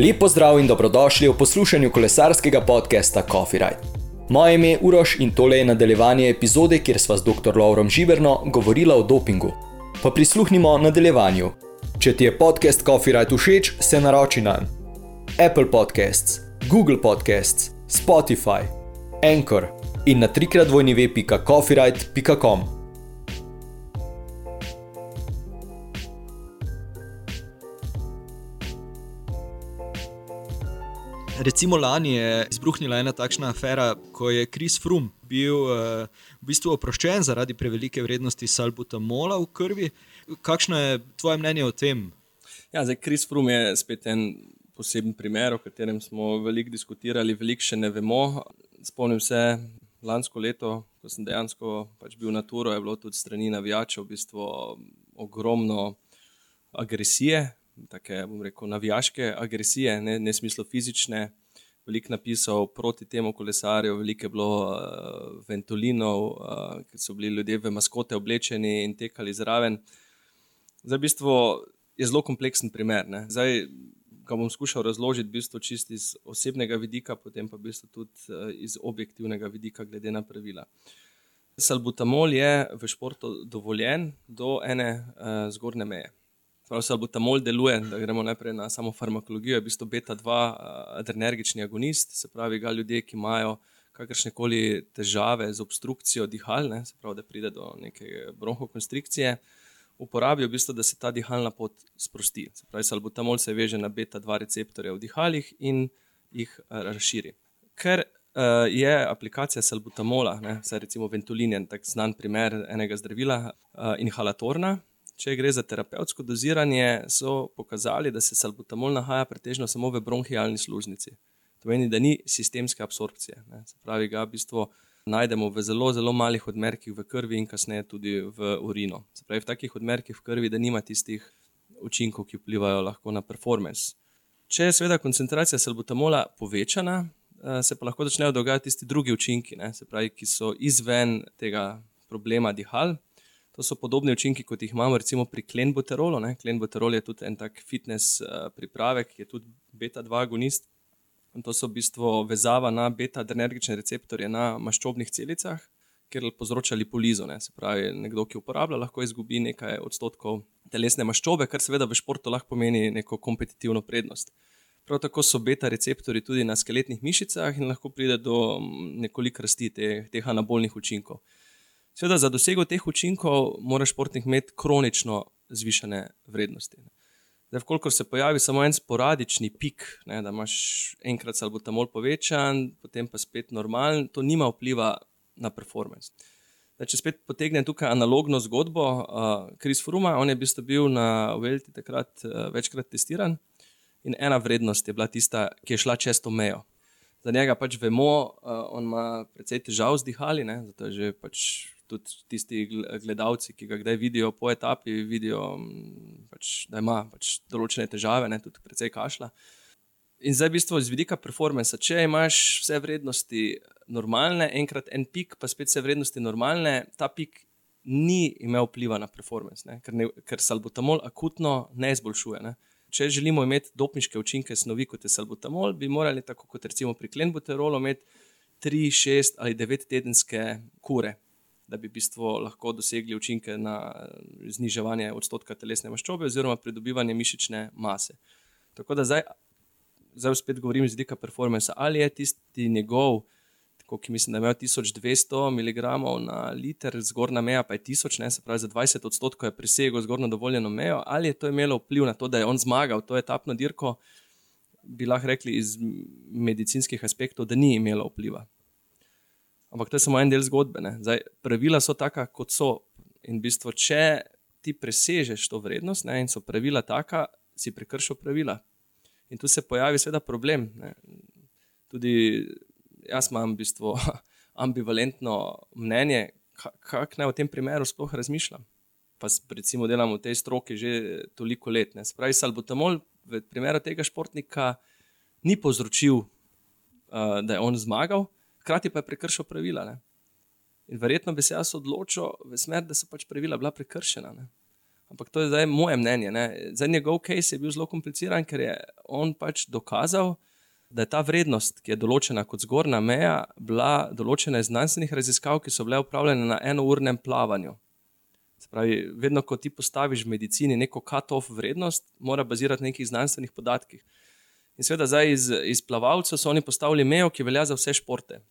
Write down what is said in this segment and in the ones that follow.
Lepo zdrav in dobrodošli v poslušanju kolesarskega podcasta Coffee Ride. Moje ime je Uroš in tole je nadaljevanje epizode, kjer sva s dr. Laurom Živerno govorila o dopingu. Pa prisluhnimo nadaljevanju. Če ti je podcast Coffee Ride všeč, se naroči na Apple Podcasts, Google Podcasts, Spotify, Anchor in na trikrat Recimo lani je izbruhnila ena takšna afera, ko je Kris Frum bil uh, v bistvu oproščen zaradi prevelike vrednosti salbutamola v krvi. Kakšno je tvoje mnenje o tem? Ja, zdaj Kris Frum je spet en poseben primer, o katerem smo veliko diskutirali, veliko še ne vemo. Spomnim se lansko leto, ko sem dejansko pač bil na turu, je bilo tudi strani navijačev v bistvu ogromno agresije, bom rekel, navijaške agresije, ne, ne smislo fizične. Veliko napisal proti temu kolesarju, veliko je bilo uh, ventulinov, uh, ki so bili ljudje v maskote oblečeni in tekali zraven. Zdaj, v bistvu je zelo kompleksen primer. Ne. Zdaj ga bom skušal razložiti v bistvu čist iz osebnega vidika, potem pa v bistvu tudi uh, iz objektivnega vidika, glede na pravila. Salbutamol je v športu dovoljen do ene uh, zgornje meje. Prav se albutamol deluje, da gremo najprej na samo farmakologijo, je v bistvu beta-2 adrenergični agonist, se pravi, ga ljudje, ki imajo kakršne koli težave z obstrukcijo dihal, ne, se pravi, da pride do neke bronhokonstrikcije, uporabijo v bistvu, da se ta dihalna pot sprosti. Se pravi, albutamol se veže na beta-2 receptorje v dihalih in jih razširi. Ker uh, je aplikacija salbutamola, vsaj recimo Ventolin, tako znan primer enega zdravila, uh, inhalatorna, Če gre za terapevtsko doziranje, so pokazali, da se salbutamol nahaja pretežno samo v bronhijalni služnici. To pomeni, da ni sistemske absorpcije. Ne. Se pravi, ga v bistvu najdemo v zelo, zelo malih odmerkih v krvi in kasneje tudi v urino. Se pravi, v takih odmerkih v krvi, da nima tistih učinkov, ki vplivajo lahko na performance. Če je seveda koncentracija salbutamola povečana, eh, se pa lahko začnejo dogajati tisti drugi učinki, ne, se pravi, ki so izven tega problema dihal. To so podobni učinki, kot jih imamo recimo pri klenbuterolu. Klenbuterol je tudi en tak fitness uh, pripravek, ki je tudi beta-2 agonist. In to so v bistvu vezava na beta-adrenergične receptorje na maščobnih celicah, kjer povzroča lipolizo. Ne? Se pravi, nekdo, ki uporablja, lahko izgubi nekaj odstotkov telesne maščobe, kar seveda v športu lahko pomeni neko kompetitivno prednost. Prav tako so beta-receptori tudi na skeletnih mišicah in lahko pride do mm, nekoliko rasti te, teh anabolnih učinkov. Seveda, za dosego teh učinkov mora športnik imeti kronično zvišene vrednosti. Zdaj, koliko se pojavi samo en sporadični pik, ne, da imaš enkrat salbutamol povečan, potem pa spet normalen, to nima vpliva na performance. Zdaj, če spet potegnem tukaj analogno zgodbo, Kris uh, Fruma, on je bil na Velti takrat uh, večkrat testiran in ena vrednost je bila tista, ki je šla čez to mejo. Za njega pač vemo, uh, on ima precej težav z dihali, ne, zato je že pač tudi tisti gledalci, ki ga kdaj vidijo po etapi, vidijo, pač, da ima pač določene težave, ne, tudi precej kašla. In zdaj, v bistvu, z vidika performance, če imaš vse vrednosti normalne, enkrat en pik, pa spet vse vrednosti normalne, ta pik ni imel vpliva na performance, ne, ker, ne, ker salbutamol akutno ne izboljšuje. Ne. Če želimo imeti dopniške učinke snovi kot je salbutamol, bi morali, tako kot recimo pri klenbuterolu, imeti 3, 6 ali 9 tedenske kure da bi v bistvu lahko dosegli učinke na eh, zniževanje odstotka telesne maščobe oziroma pridobivanje mišične mase. Tako da zdaj, zdaj spet govorim iz vidika performance, ali je tisti njegov, ki mislim, da ima 1200 mg na liter, zgornja meja pa je 1000, ne, se pravi za 20 odstotkov je presegel zgornjo dovoljeno mejo, ali je to imelo vpliv na to, da je on zmagal to etapno dirko, bi lahko rekli iz medicinskih aspektov, da ni imelo vpliva. Ampak to je samo en del zgodbe. Zdaj, pravila so taka, kot so. In v bistvu, če ti presežeš to vrednost ne, in so pravila taka, si prekršil pravila. In tu se pojavi, seveda, problem. Ne. Tudi jaz imam v bistvu ambivalentno mnenje, kako naj v tem primeru sploh razmišljam. Pa recimo delam v tej stroki že toliko let. Ne. Spravi, salbutamol v primeru tega športnika ni povzročil, uh, da je on zmagal hkrati pa je prekršil pravila. Ne? In verjetno bi se jaz odločil v smer, da so pač pravila bila prekršena. Ne? Ampak to je zdaj moje mnenje. Ne. Za njegov case je bil zelo kompliciran, ker je on pač dokazal, da je ta vrednost, ki je določena kot zgornja meja, bila določena iz znanstvenih raziskav, ki so bile upravljene na enournem plavanju. Pravi, vedno, ko ti postaviš v medicini neko cut-off vrednost, mora bazirati na nekih znanstvenih podatkih. In seveda, zdaj iz, iz plavalcev so oni postavili mejo, ki velja za vse športe.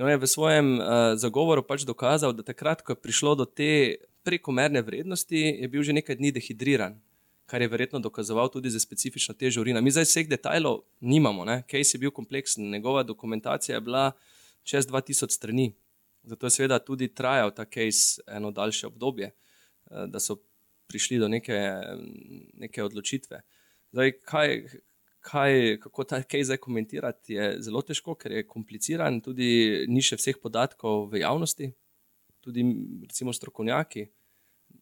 In on je v svojem uh, zagovoru pač dokazal, da takrat, ko je prišlo do te prekomerne vrednosti, je bil že nekaj dni dehidriran, kar je verjetno dokazoval tudi za specifično težo urina. Mi zdaj vseh detajlov nimamo, Case je bil kompleksen, njegova dokumentacija je bila čez 2000 strani. Zato je seveda tudi trajal ta case eno daljše obdobje, uh, da so prišli do neke, neke odločitve. Zdaj, kaj, kaj, kako ta kaj zdaj komentirati, je zelo težko, ker je kompliciran, tudi ni še vseh podatkov v javnosti, tudi recimo strokovnjaki.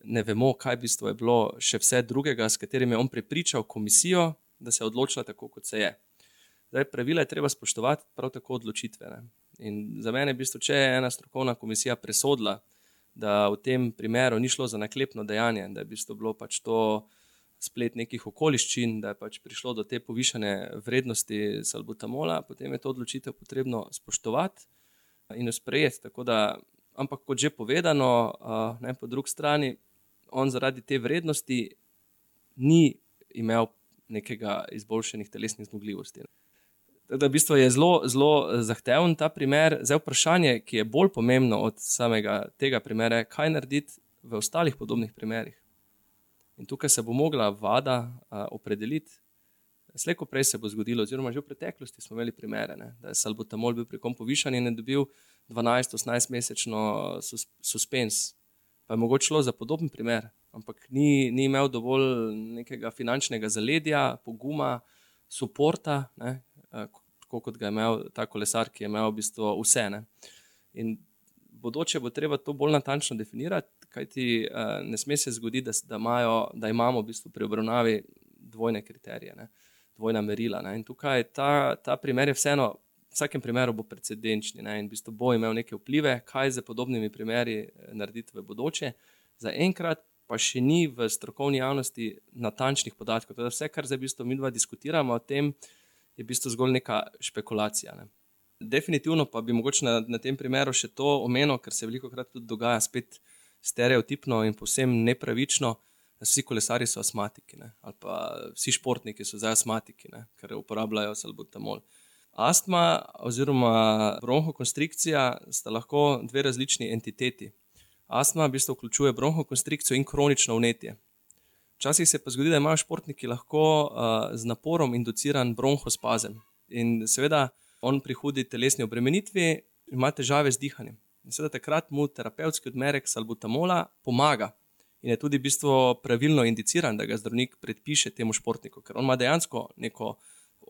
Ne vemo, kaj v bistvu je bilo še vse drugega, s katerim je on prepričal komisijo, da se je odločila tako, kot se je. Zdaj, pravila je treba spoštovati, prav tako odločitve. Ne? In za mene je v bistvu, če je ena strokovna komisija presodila, da v tem primeru ni šlo za naklepno dejanje, da je v bistvu bilo pač to splet nekih okoliščin, da je pač prišlo do te povišene vrednosti salbutamola, potem je to odločitev potrebno spoštovati in jo sprejeti. Da, ampak, kot že povedano, ne, po drugi strani, on zaradi te vrednosti ni imel nekega izboljšenih telesnih zmogljivosti. Da, v bistvu je zelo, zelo zahteven ta primer. Zdaj, vprašanje, ki je bolj pomembno od samega tega primera, je, kaj narediti v ostalih podobnih primerih. In tukaj se bo mogla vlada opredeliti. Slejko prej se bo zgodilo, oziroma že v preteklosti smo imeli primere, ne, da je salbutamol bil pri kom povišan in je dobil 12-18 mesečno sus, suspens. Pa je mogoče šlo za podoben primer, ampak ni, ni imel dovolj nekega finančnega zaledja, poguma, suporta, tako kot ga je imel ta kolesar, ki je imel v bistvu vse. Ne. In bodoče bo treba to bolj natančno definirati, kajti uh, ne sme se zgoditi, da, da, imajo, da imamo v bistvu pri obravnavi dvojne kriterije, ne, dvojna merila. Ne. In tukaj ta, ta primer je vseeno, v vsakem primeru bo precedenčni ne, in v bistvu bo imel neke vplive, kaj za podobnimi primeri eh, narediti v bodoče. Za enkrat pa še ni v strokovni javnosti natančnih podatkov. Teda vse, kar zdaj v bistvu mi dva diskutiramo o tem, je v bistvu zgolj neka špekulacija. Ne. Definitivno pa bi mogoče na, na tem primeru še to omenil, ker se veliko krat tudi dogaja spet stereotipno in povsem nepravično, vsi kolesari so astmatiki ne? ali pa vsi športniki so zdaj astmatiki, ne? ker uporabljajo salbutamol. Astma oziroma bronhokonstrikcija sta lahko dve različni entiteti. Astma v bistvu vključuje bronhokonstrikcijo in kronično vnetje. Včasih se pa zgodi, da imajo športniki lahko uh, z naporom induciran bronhospazem. In seveda, on pri hudi telesni obremenitvi ima težave z dihanjem. In seveda takrat mu terapevtski odmerek salbutamola pomaga in je tudi v bistvu pravilno indiciran, da ga zdravnik predpiše temu športniku, ker on ima dejansko neko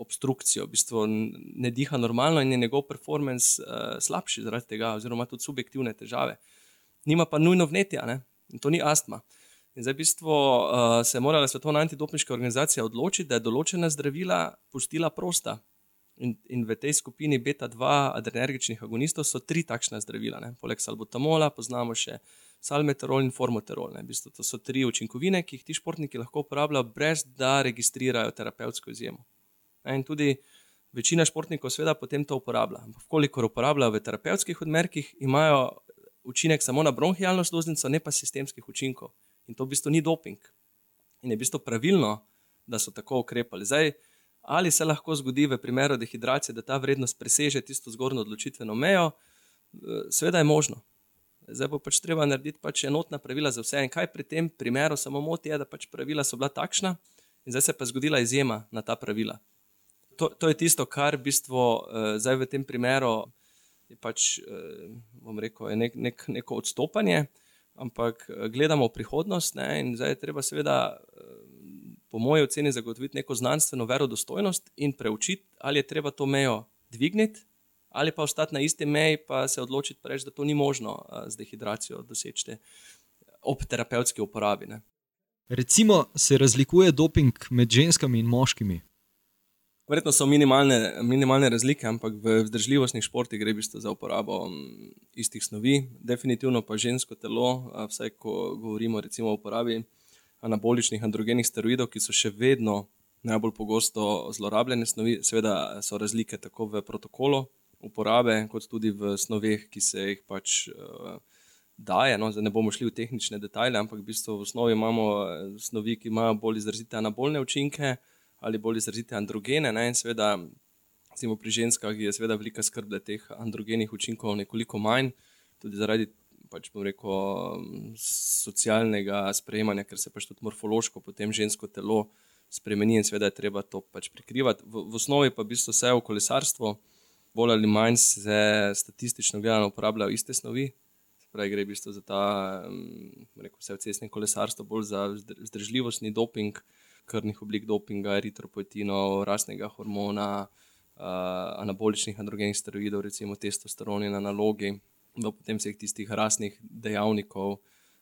obstrukcijo, v bistvu ne diha normalno in je njegov performance uh, slabši zaradi tega, oziroma tudi subjektivne težave. Nima pa nujno vnetja ne? in to ni astma. In zdaj v bistvu uh, se je morala Svetovna antidopniška organizacija odločiti, da je določena zdravila pustila prosta. In, in v tej skupini beta-2 adrenergičnih agonistov so tri takšna zdravila. Ne. Poleg salbutamola poznamo še salmeterol in formoterol. V bistvu to so tri učinkovine, ki jih ti športniki lahko uporabljajo, brez da registrirajo terapevtsko izjemo. Ne. In tudi večina športnikov seveda potem to uporablja. Ampak, kolikor uporabljajo v terapevtskih odmerkih, imajo učinek samo na bronhijalno sluznico, ne pa sistemskih učinkov. In to v bistvu ni doping. In je v bistvu pravilno, da so tako ukrepali. Zdaj, ali se lahko zgodi v primeru dehidracije, da ta vrednost preseže tisto zgornjo odločitveno mejo, eh, seveda je možno. Zdaj bo pač treba narediti pač enotna pravila za vse. In kaj pri tem primeru samo moti, je, da pač pravila so bila takšna, in zdaj se je pa zgodila izjema na ta pravila. To, to je tisto, kar v bistvu eh, zdaj v tem primeru je pač, eh, rekel, je nek, nek, neko odstopanje, ampak gledamo v prihodnost ne, in zdaj je treba seveda po moji oceni, zagotoviti neko znanstveno verodostojnost in preučiti, ali je treba to mejo dvigniti, ali pa ostati na isti meji, pa se odločiti, preč, da to ni možno z dehidracijo doseči ob terapevtski uporabi. Ne. Recimo, se razlikuje doping med ženskami in moškimi. Verjetno so minimalne, minimalne razlike, ampak v vzdržljivostnih športih gre bistvo za uporabo istih snovi. Definitivno pa žensko telo, vsaj ko govorimo o uporabi anaboličnih androgenih steroidov, ki so še vedno najbolj pogosto zlorabljene snovi. Seveda so razlike tako v protokolu uporabe, kot tudi v snoveh, ki se jih pač uh, daje. No, ne bomo šli v tehnične detajle, ampak v bistvu v osnovi imamo eh, snovi, ki imajo bolj izrazite anabolne učinke ali bolj izrazite androgene. Ne, in seveda, recimo pri ženskah je seveda velika skrb, da teh androgenih učinkov nekoliko manj, tudi zaradi. Pač rekel, socialnega sprejemanja, ker se pač tudi morfološko potem žensko telo spremeni in seveda je treba to pač prikrivati. V, v osnovi pa v bistvu vse v kolesarstvu, bolj ali manj se statistično gledano uporabljajo iste snovi. Pravi, gre v bistvu za ta, rekel vse v cestnem kolesarstvu, bolj za vzdržljivostni doping, krvnih oblik dopinga, eritropoetinov, rasnega hormona, uh, anaboličnih androgenih steroidov, recimo testosteroni na nalogi, do potem vseh tistih rasnih dejavnikov,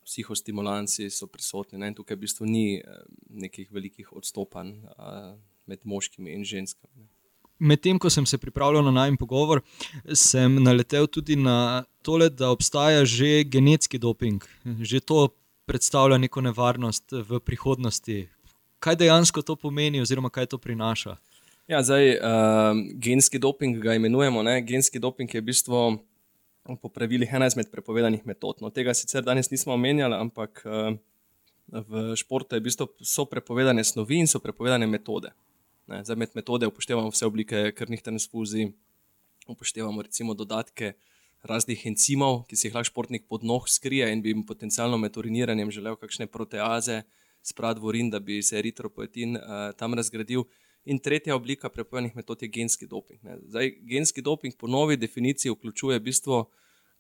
psihostimulanci so prisotni. Ne? Tukaj v bistvu ni eh, nekih velikih odstopanj eh, med moškimi in ženskami. Medtem ko sem se pripravljal na najem pogovor, sem naletel tudi na to, da obstaja že genetski doping. Že to predstavlja neko nevarnost v prihodnosti. Kaj dejansko to pomeni, oziroma kaj to prinaša? Ja, zdaj, uh, genski doping ga imenujemo. Ne? Genski doping je v bistvu po pravilih ena izmed prepovedanih metod. No, tega sicer danes nismo omenjali, ampak uh, v športu je v bistvu so prepovedane snovi in so prepovedane metode. Ne, zdaj med metode upoštevamo vse oblike krvnih transfuzij, upoštevamo recimo dodatke raznih encimov, ki si jih lahko športnik pod noh skrije in bi jim potencialno med uriniranjem želel kakšne proteaze, sprad v urin, da bi se eritropoetin uh, tam razgradil. In tretja oblika prepovedanih metod je genski doping. Zdaj, genski doping po novi definiciji vključuje v bistvu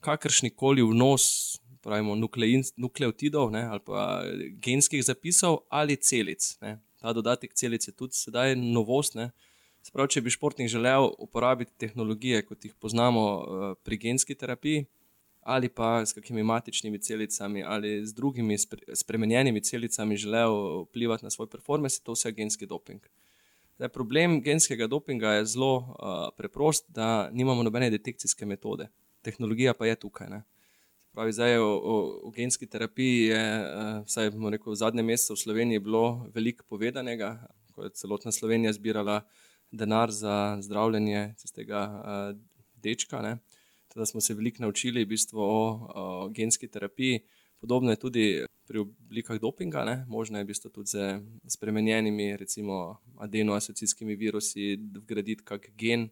kakršni koli vnos pravimo, nuklein, nukleotidov ne, ali pa genskih zapisov ali celic. Ne. Ta dodatek celic je tudi sedaj novost. Sprav, če bi športnik želel uporabiti tehnologije, kot jih poznamo uh, pri genski terapiji, ali pa s kakimi matičnimi celicami, ali z drugimi spremenjenimi celicami želel vplivati na svoj performance, je to vse genski doping. Zdaj, problem genskega dopinga je zelo uh, preprost, da nimamo nobene detekcijske metode, tehnologija pa je tukaj. Ne. Pravi, zdaj, o, o, o genski terapiji je uh, vsaj, rekel, v zadnjem mesecu v Sloveniji bilo veliko povedanega, ko je celotna Slovenija zbirala denar za zdravljenje tega uh, dečka. Ne. Teda smo se veliko naučili v bistvu o, o genski terapiji. Podobno je tudi pri oblikah dopinga, ne? možno je bistvo tudi z spremenjenimi, recimo, adenoasocicijskimi virusi, vgraditi kak gen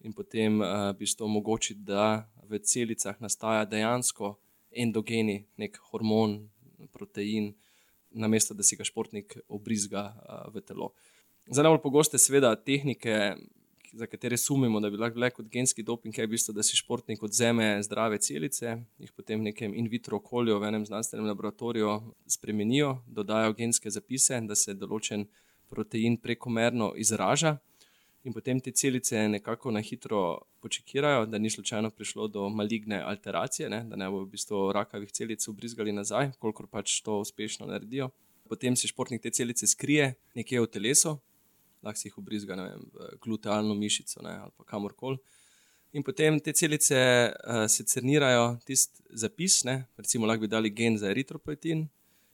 in potem uh, bistvo omogočiti, da v celicah nastaja dejansko endogeni nek hormon, protein, namesto da si ga športnik obrizga uh, v telo. Za najbolj pogoste, seveda, tehnike za katere sumimo, da bi lahko bile kot genski doping, je v bistvu, da si športnik odzeme zdrave celice, jih potem v nekem in vitro okolju, v enem znanstvenem laboratoriju spremenijo, dodajo genske zapise, da se določen protein prekomerno izraža. In potem te celice nekako na hitro počekirajo, da ni slučajno prišlo do maligne alteracije, ne, da ne bo v bistvu rakavih celic ubrizgali nazaj, kolikor pač to uspešno naredijo. Potem si športnik te celice skrije nekje v telesu, lahko si jih obrizga vem, v glutealno mišico ne, ali kamorkoli. In potem te celice uh, se cernirajo tisti zapis, ne, recimo lahko bi dali gen za eritropoetin.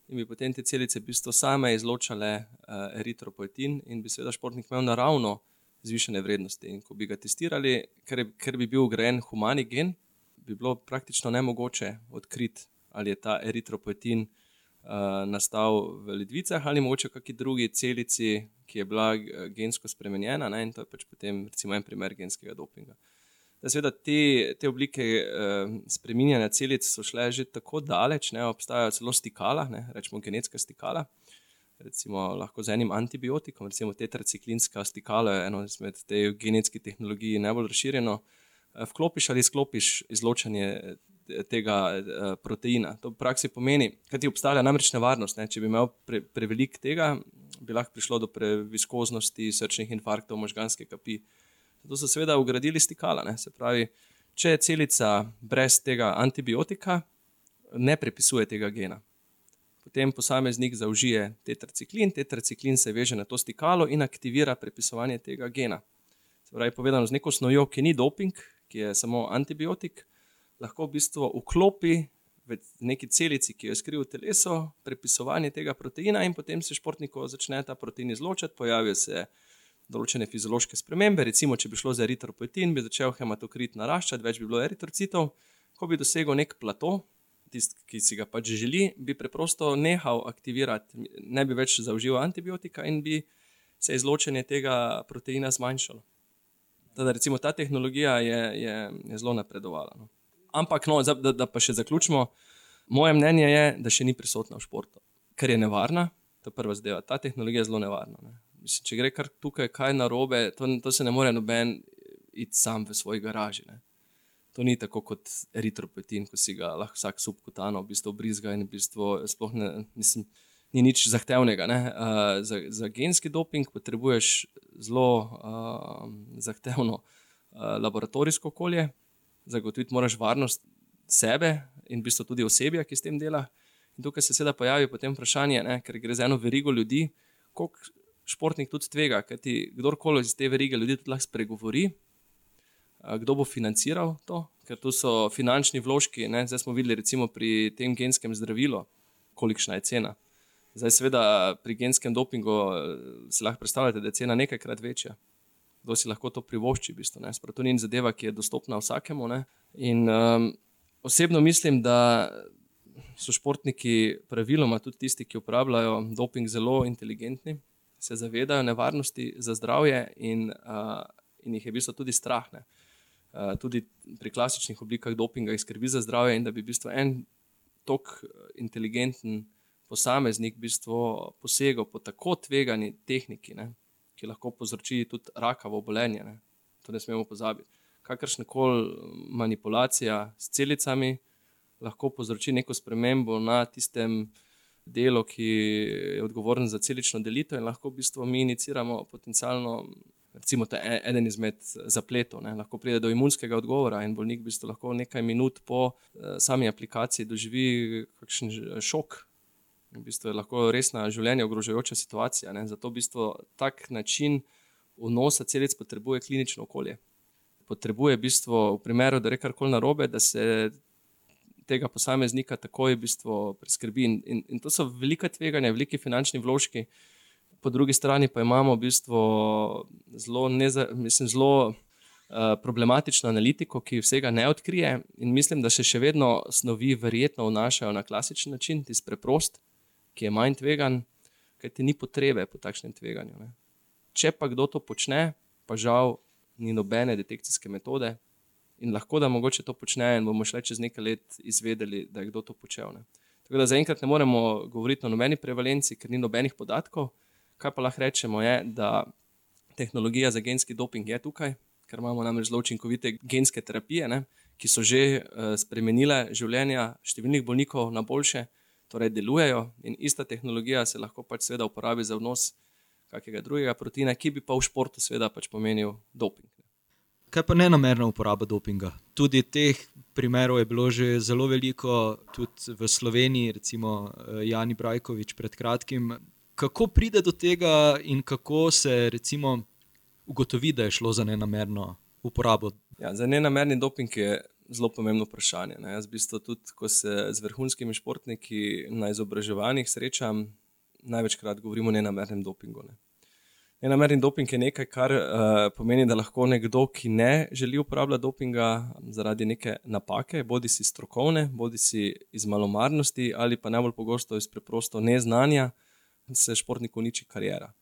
In bi potem te celice v bistvu same izločale uh, eritropoetin, in bi seveda športnik imel naravno zvišene vrednosti. In ko bi ga testirali, ker, ker bi bil ugrajen humani gen, bi bilo praktično nemogoče odkriti, ali je ta eritropoetin uh, uh, nastal v ledvicah ali mogoče v kakšni drugi celici, ki je bila eh, gensko spremenjena. Ne, in to je pač potem recimo en primer genskega dopinga. Da, seveda, te, te oblike uh, spremenjanja celic so šle že tako daleč, da obstajajo celo stikala, ne, rečemo genetska stikala. Recimo, lahko z enim antibiotikom, recimo tetraciklinska stikala, je eno izmed te genetske tehnologije najbolj razširjeno. Vklopiš ali izklopiš izločanje tega uh, proteina. To v praksi pomeni, da ti obstaja namreč nevarnost. Ne? Če bi imel pre, prevelik tega, bi lahko prišlo do previskoznosti, srčnih infarktov, možganske kapi. Zato so seveda ugradili stikala. Ne? Se pravi, če je celica brez tega antibiotika, ne prepisuje tega gena. Potem posameznik zaužije tetraciklin, tetraciklin se veže na to stikalo in aktivira prepisovanje tega gena. Se pravi, povedano z neko snovjo, ki ni doping, ki je samo antibiotik, lahko v bistvu vklopi v neki celici, ki jo je skril v telesu, prepisovanje tega proteina, in potem se športniku začne ta protein izločati, pojavijo se določene fiziološke spremembe. Recimo, če bi šlo za eritropoetin, bi začel hematokrit naraščati, več bi bilo eritrocitov. Ko bi dosegel nek plato, tisti, ki si ga pač želi, bi preprosto nehal aktivirati, ne bi več zaužival antibiotika in bi se izločenje tega proteina zmanjšalo. Teda, recimo, ta tehnologija je, je, je zelo napredovala. No. Ampak, no, da, da pa še zaključimo, moje mnenje je, da še ni prisotna v športu, ker je nevarna. To je prva zadeva. Ta tehnologija je zelo nevarna. Mislim, če gre kar tukaj kaj narobe, to, to se ne more noben iti sam v svoji garaži. Ne. To ni tako kot eritropoetin, ko si ga lahko vsak subkutano v bistvu brizga in v bistvu sploh ne, mislim, ni nič zahtevnega. Uh, za, za genski doping potrebuješ zelo uh, zahtevno uh, laboratorijsko okolje, zagotoviti moraš varnost sebe in v bistvu tudi osebja, ki s tem dela. In tukaj se seveda pojavi potem vprašanje, ne, ker gre za eno verigo ljudi, koliko športnik tudi tvega, ker ti kdorkoli iz te verige ljudi tudi lahko spregovori, kdo bo financiral to, ker tu so finančni vložki. Ne. Zdaj smo videli, recimo pri tem genskem zdravilu, kolikšna je cena. Zdaj, seveda, pri genskem dopingu si lahko predstavljate, da je cena nekajkrat večja kdo si lahko to privošči. V bistvu, to ni zadeva, ki je dostopna vsakemu. In, um, osebno mislim, da so športniki, praviloma tudi tisti, ki uporabljajo doping, zelo inteligentni, se zavedajo nevarnosti za zdravje in, uh, in jih je v bistvu tudi strah. Ne? Uh, tudi pri klasičnih oblikah dopinga jih skrbi za zdravje, in da bi v bistvu en tako inteligenten posameznik v bistvu posegel po tako tvegani tehniki, ne? ki lahko povzroči tudi rakavo obolenje. Ne? To ne smemo pozabiti. Kakršna koli manipulacija s celicami lahko povzroči neko spremembo na tistem delu, ki je odgovoren za celično delitev, in lahko v bistvu mi iniciramo potencialno. Recimo, da je eden izmed zapletov, ne, lahko pride do imunskega odgovora, in bolnik v bistvu lahko nekaj minut po uh, sami aplikaciji doživi kakšen šok, v bistvu je lahko resna življenje ogrožajoča situacija. Ne? Zato v bistvu tak način vnosa celic potrebuje klinično okolje. Potrebuje v bistvu, v primeru, da je karkoli narobe, da se tega posameznika takoj v bistvu preskrbi. In, in, in to so velike tveganja, veliki finančni vložki. Po drugi strani pa imamo v bistvu zelo, neza, mislim, zelo uh, problematično analitiko, ki vsega ne odkrije. In mislim, da se še vedno snovi verjetno vnašajo na klasičen način, tisti preprost, ki je manj tvegan, ker ti ni potrebe po takšnem tveganju. Ne. Če pa kdo to počne, pa žal ni nobene detekcijske metode in lahko da mogoče to počne, in bomo šele čez nekaj let izvedeli, da je kdo to počel. Ne. Tako da zaenkrat ne moremo govoriti o nobeni prevalenci, ker ni nobenih podatkov. Kaj pa lahko rečemo, je, da tehnologija za genski doping je tukaj, ker imamo namreč zelo učinkovite genske terapije, ne, ki so že uh, spremenile življenja številnih bolnikov na boljše torej delujejo, in ista tehnologija se lahko pač seveda uporabi za vnos kakega drugega proteina, ki bi pa v športu seveda pač pomenil doping. Kaj pa ne namerna uporaba dopinga? Tudi teh primerov je bilo že zelo veliko, tudi v Sloveniji, recimo eh, Jani Brajkovič pred kratkim. Kako pride do tega in kako se recimo ugotovi, da je šlo za nenamerno uporabo? Ja, za nenamerni doping je zelo pomembno vprašanje. Ne. Jaz, v bistvu, tudi ko se z vrhunskimi športniki na izobraževanjih srečam, največkrat govorimo o nenamernem dopingu. Ne. Nenamerni doping je nekaj, kar uh, pomeni, da lahko nekdo, ki ne želi uporabljati dopinga zaradi neke napake, bodi si strokovne, bodi si iz malomarnosti ali pa najbolj pogosto iz preprosto neznanja, se športniku uniči karijera.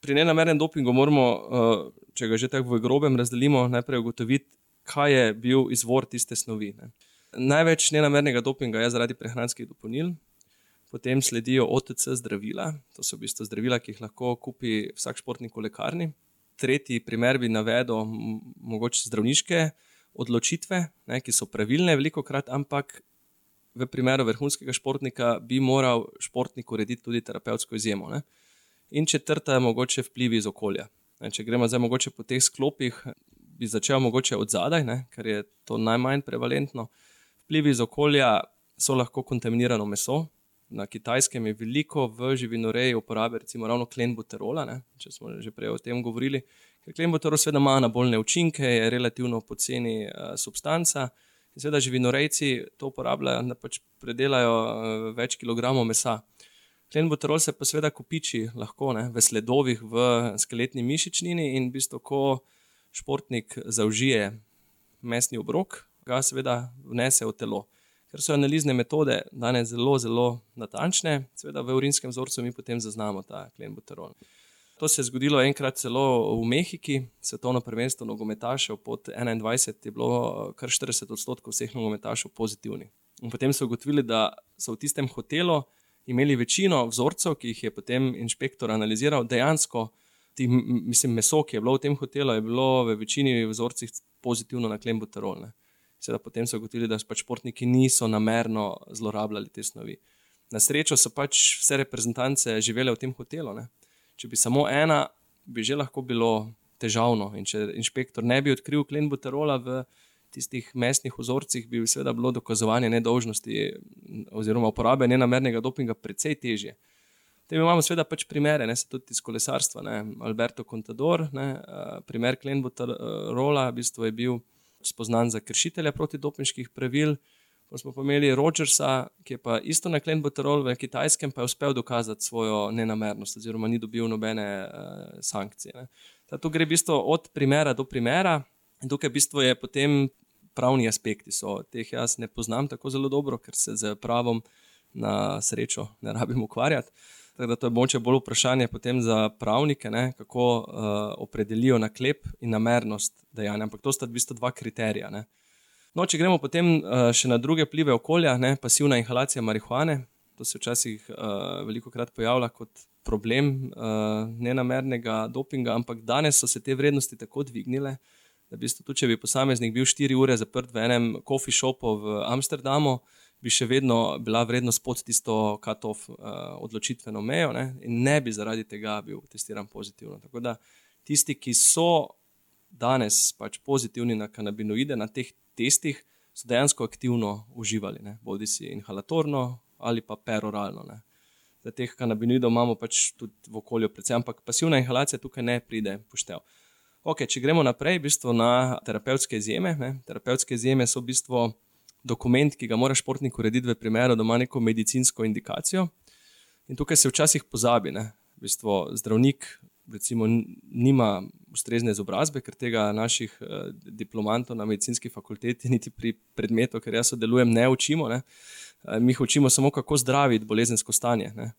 Pri nenamernem dopingu moramo, uh, če ga že tako v grobem razdelimo, najprej ugotoviti, kaj je bil izvor tiste snovi. Ne. Največ nenamernega dopinga je zaradi prehranskih dopolnil, potem sledijo OTC zdravila, to so v bistvu zdravila, ki jih lahko kupi vsak športnik v lekarni. Tretji primer bi navedel mogoče zdravniške odločitve, ne, ki so pravilne, veliko krat, ampak v primeru vrhunskega športnika bi moral športnik urediti tudi terapevtsko izjemo. Ne. In četrta je mogoče vplivi iz okolja. Ne, če gremo zdaj mogoče po teh sklopih, bi začel mogoče od zadaj, ne, ker je to najmanj prevalentno. Vplivi iz okolja so lahko kontaminirano meso. Na kitajskem je veliko v živinoreji uporabe, recimo ravno klenbuterola, ne, če smo že prej o tem govorili. Ker klenbuterol seveda ima na bolne učinke, je relativno poceni uh, substanca In seveda živinorejci to uporabljajo, da pač predelajo uh, več kilogramov mesa. Klenbuterol se pa seveda kopiči lahko ne, v sledovih, v skeletni mišičnini in v bistvu, ko športnik zaužije mesni obrok, ga seveda vnese v telo. Ker so analizne metode danes zelo, zelo natančne, seveda v urinskem vzorcu mi potem zaznamo ta klenbuterol. To se je zgodilo enkrat celo v Mehiki, svetovno prvenstvo nogometašev pod 21, je bilo kar 40 odstotkov vseh nogometašev pozitivnih. In potem so ugotovili, da so v tistem hotelu imeli večino vzorcev, ki jih je potem inšpektor analiziral, dejansko, ti, mislim, meso, ki je bilo v tem hotelu, je bilo v večini vzorcih pozitivno na klembuterol. Seveda potem so ugotovili, da pač športniki niso namerno zlorabljali te snovi. Na srečo so pač vse reprezentance živele v tem hotelu. Ne? Če bi samo ena, bi že lahko bilo težavno. In če inšpektor ne bi odkril klembuterola v tistih mestnih vzorcih, bi seveda bilo dokazovanje nedolžnosti oziroma uporabe nenamernega dopinga precej težje. Te imamo seveda pač primere, ne se tudi iz kolesarstva. Ne. Alberto Contador, ne, primer Klenbuterola, v bistvu je bil spoznan za kršitelja protidopinških pravil. Pa smo pa imeli Rogersa, ki je pa isto na Klenbuterol v Kitajskem, pa je uspel dokazati svojo nenamernost oziroma ni dobil nobene uh, sankcije. Ne. Tu gre v bistvu od primera do primera. In tukaj v bistvu je potem pravni aspekti so. Teh jaz ne poznam tako zelo dobro, ker se z pravom na srečo ne rabim ukvarjati. Tako da to je moče bolj vprašanje za pravnike, ne, kako uh, opredelijo naklep in namernost dejanja. Ampak to sta v bistvu dva kriterija. Ne. No, če gremo potem uh, še na druge plive okolja, ne, pasivna inhalacija marihuane, to se včasih uh, veliko krat pojavlja kot problem uh, nenamernega dopinga, ampak danes so se te vrednosti tako dvignile, da v bistvu tudi če bi posameznik bil 4 ure zaprt v enem coffee shopu v Amsterdamu, bi še vedno bila vrednost pod tisto katov uh, odločitveno mejo ne? in ne bi zaradi tega bil testiran pozitivno. Tako da tisti, ki so danes pač pozitivni na kanabinoide, na teh testih, so dejansko aktivno uživali, bodi si inhalatorno ali pa peroralno. Ne? Da teh kanabinoidov imamo pač tudi v okolju, predvsem, ampak pasivna inhalacija tukaj ne pride poštev. Okay, če gremo naprej, v bistvu na terapevtske izjeme. Ne. Terapevtske izjeme so v bistvu dokument, ki ga mora športnik urediti v primeru, da ima neko medicinsko indikacijo. In tukaj se včasih pozabi. V bistvu zdravnik recimo, nima ustrezne izobrazbe, ker tega naših eh, diplomantov na medicinski fakulteti, niti pri predmetu, ker jaz sodelujem, ne učimo. Ne. Eh, mi jih učimo samo, kako zdraviti bolezensko stanje. Ne.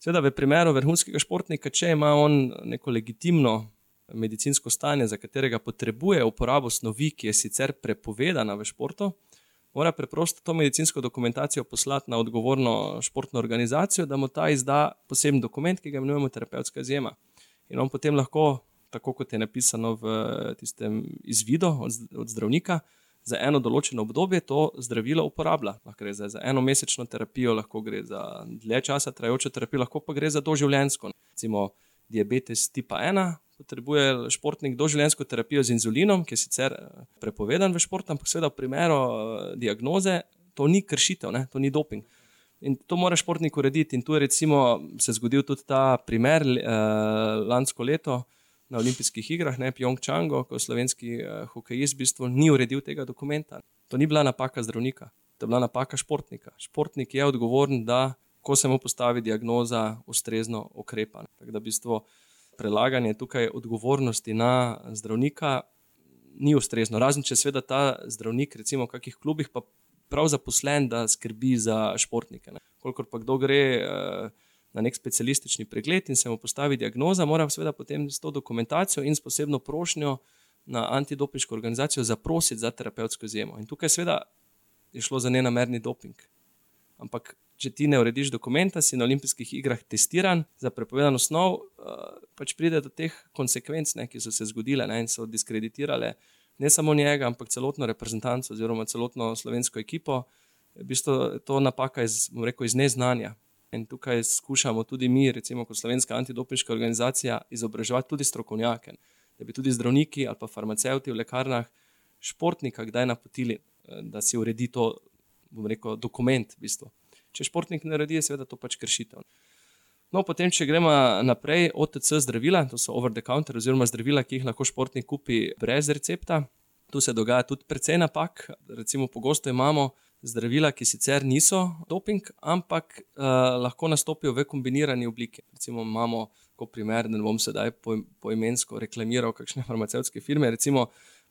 Seveda, v primeru vrhunskega športnika, če ima on neko legitimno medicinsko stanje, za katerega potrebuje uporabo snovi, ki je sicer prepovedana v športu, mora preprosto to medicinsko dokumentacijo poslati na odgovorno športno organizacijo, da mu ta izda poseben dokument, ki ga imenujemo terapevtska izjema. In on potem lahko, tako kot je napisano v tistem izvidu od, od zdravnika, za eno določeno obdobje to zdravilo uporablja. Lahko gre za, za eno mesečno terapijo, lahko gre za dlje časa trajajočo terapijo, lahko pa gre za doživljensko. Recimo diabetes tipa 1, potrebuje športnik doživljenjsko terapijo z inzulinom, ki je sicer eh, prepovedan v športu, ampak seveda v primeru eh, diagnoze to ni kršitev, ne? to ni doping. In to mora športnik urediti. In tu je recimo se zgodil tudi ta primer eh, lansko leto na olimpijskih igrah, ne Pjongčango, ko slovenski eh, hokejist v bistvu ni uredil tega dokumenta. To ni bila napaka zdravnika, to je bila napaka športnika. Športnik je odgovoren, da ko se mu postavi diagnoza, ustrezno ukrepa. Tako da v bistvu prelaganje tukaj odgovornosti na zdravnika ni ustrezno. Razen če seveda ta zdravnik, recimo v kakih klubih, pa prav zaposlen, da skrbi za športnike. Ne. Kolikor pa kdo gre eh, na nek specialistični pregled in se mu postavi diagnoza, mora seveda potem s to dokumentacijo in s posebno prošnjo na antidopinško organizacijo zaprositi za terapevtsko izjemo. In tukaj seveda je šlo za nenamerni doping. Ampak če ti ne urediš dokumenta, si na olimpijskih igrah testiran za prepovedano snov, uh, pač pride do teh konsekvenc, ne, ki so se zgodile ne, in so diskreditirale ne samo njega, ampak celotno reprezentanco oziroma celotno slovensko ekipo. V bistvu je to napaka iz, rekel, iz neznanja. In tukaj skušamo tudi mi, recimo kot slovenska antidopinška organizacija, izobraževati tudi strokovnjake, da bi tudi zdravniki ali pa farmacevti v lekarnah športnika kdaj napotili, eh, da si uredi to, bom rekel, dokument. V bistvu. Če športnik naredi, je seveda to pač kršitev. No, potem, če gremo naprej, OTC zdravila, to so over the counter, oziroma zdravila, ki jih lahko športnik kupi brez recepta. Tu se dogaja tudi precej napak. Recimo, pogosto imamo zdravila, ki sicer niso doping, ampak uh, lahko nastopijo v kombinirani obliki. Recimo, imamo, kot primer, da ne bom sedaj poimensko po reklamiral kakšne farmacevtske firme. Recimo,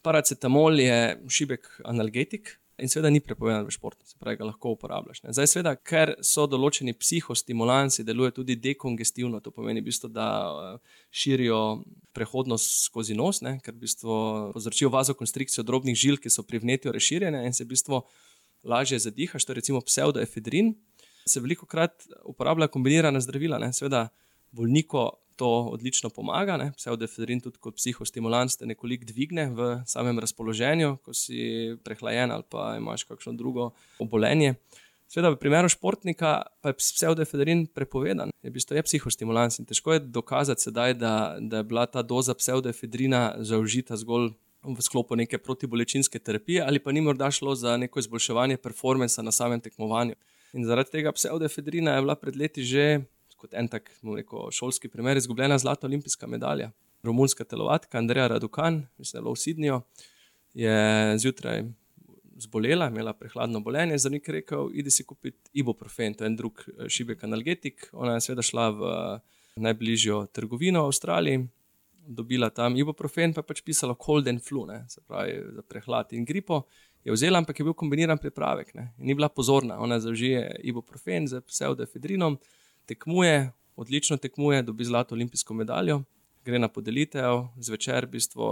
paracetamol je šibek analgetik, in seveda ni prepovedan v športu, se pravi, ga lahko uporabljaš. Ne. Zdaj, seveda, ker so določeni psihostimulansi, deluje tudi dekongestivno, to pomeni, bistvo, da eh, širijo prehodnost skozi nos, ne, ker povzročijo vazokonstrikcijo drobnih žil, ki so pri vnetju razširjene in se bistvo lažje zadihaš. To je recimo pseudoefedrin. Se veliko krat uporablja kombinirana zdravila, ne. seveda bolniko to odlično pomaga. Pseudofedrin tudi kot psihostimulans te nekoliko dvigne v samem razpoloženju, ko si prehlajen ali pa imaš kakšno drugo obolenje. Sveda, v primeru športnika pa je pseudofedrin prepovedan, je v bistvu je psihostimulans in težko je dokazati sedaj, da, da je bila ta doza pseudofedrina zaužita zgolj v sklopu neke protibolečinske terapije ali pa ni morda šlo za neko izboljševanje performansa na samem tekmovanju. In zaradi tega pseudofedrina je bila pred leti že kot en tak rekel, šolski primer, izgubljena zlata olimpijska medalja. Romunska telovatka Andreja Radukan, mislim, da je bila v Sidnju, je zjutraj zbolela, imela prehladno bolenje. Zdravnik je rekel: Idi si kupiti ibuprofen, to je en drug eh, šibek analgetik. Ona je seveda šla v najbližjo trgovino v Avstraliji, dobila tam ibuprofen, pa je pač pisalo cold and flu, ne, se pravi za prehlad in gripo. Je vzela, ampak je bil kombiniran pripravek. Ne, ni bila pozorna, ona zaužije ibuprofen z pseudofedrinom tekmuje, odlično tekmuje, dobi zlato olimpijsko medaljo, gre na podelitev, zvečer v bistvu,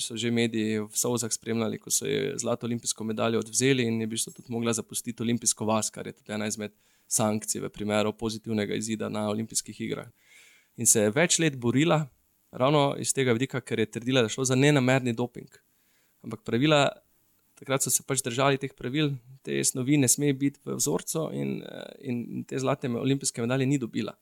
so že mediji v Sovzah spremljali, ko so ji zlato olimpijsko medaljo odvzeli in je v bistvu tudi mogla zapustiti olimpijsko vas, kar je tudi ena izmed sankcij v primeru pozitivnega izida na olimpijskih igrah. In se je več let borila, ravno iz tega vidika, ker je trdila, da je šlo za nenamerni doping. Ampak pravila takrat so se pač držali teh pravil, te snovi ne sme biti v vzorcu, in, eh, in te zlate olimpijske medalje ni dobila.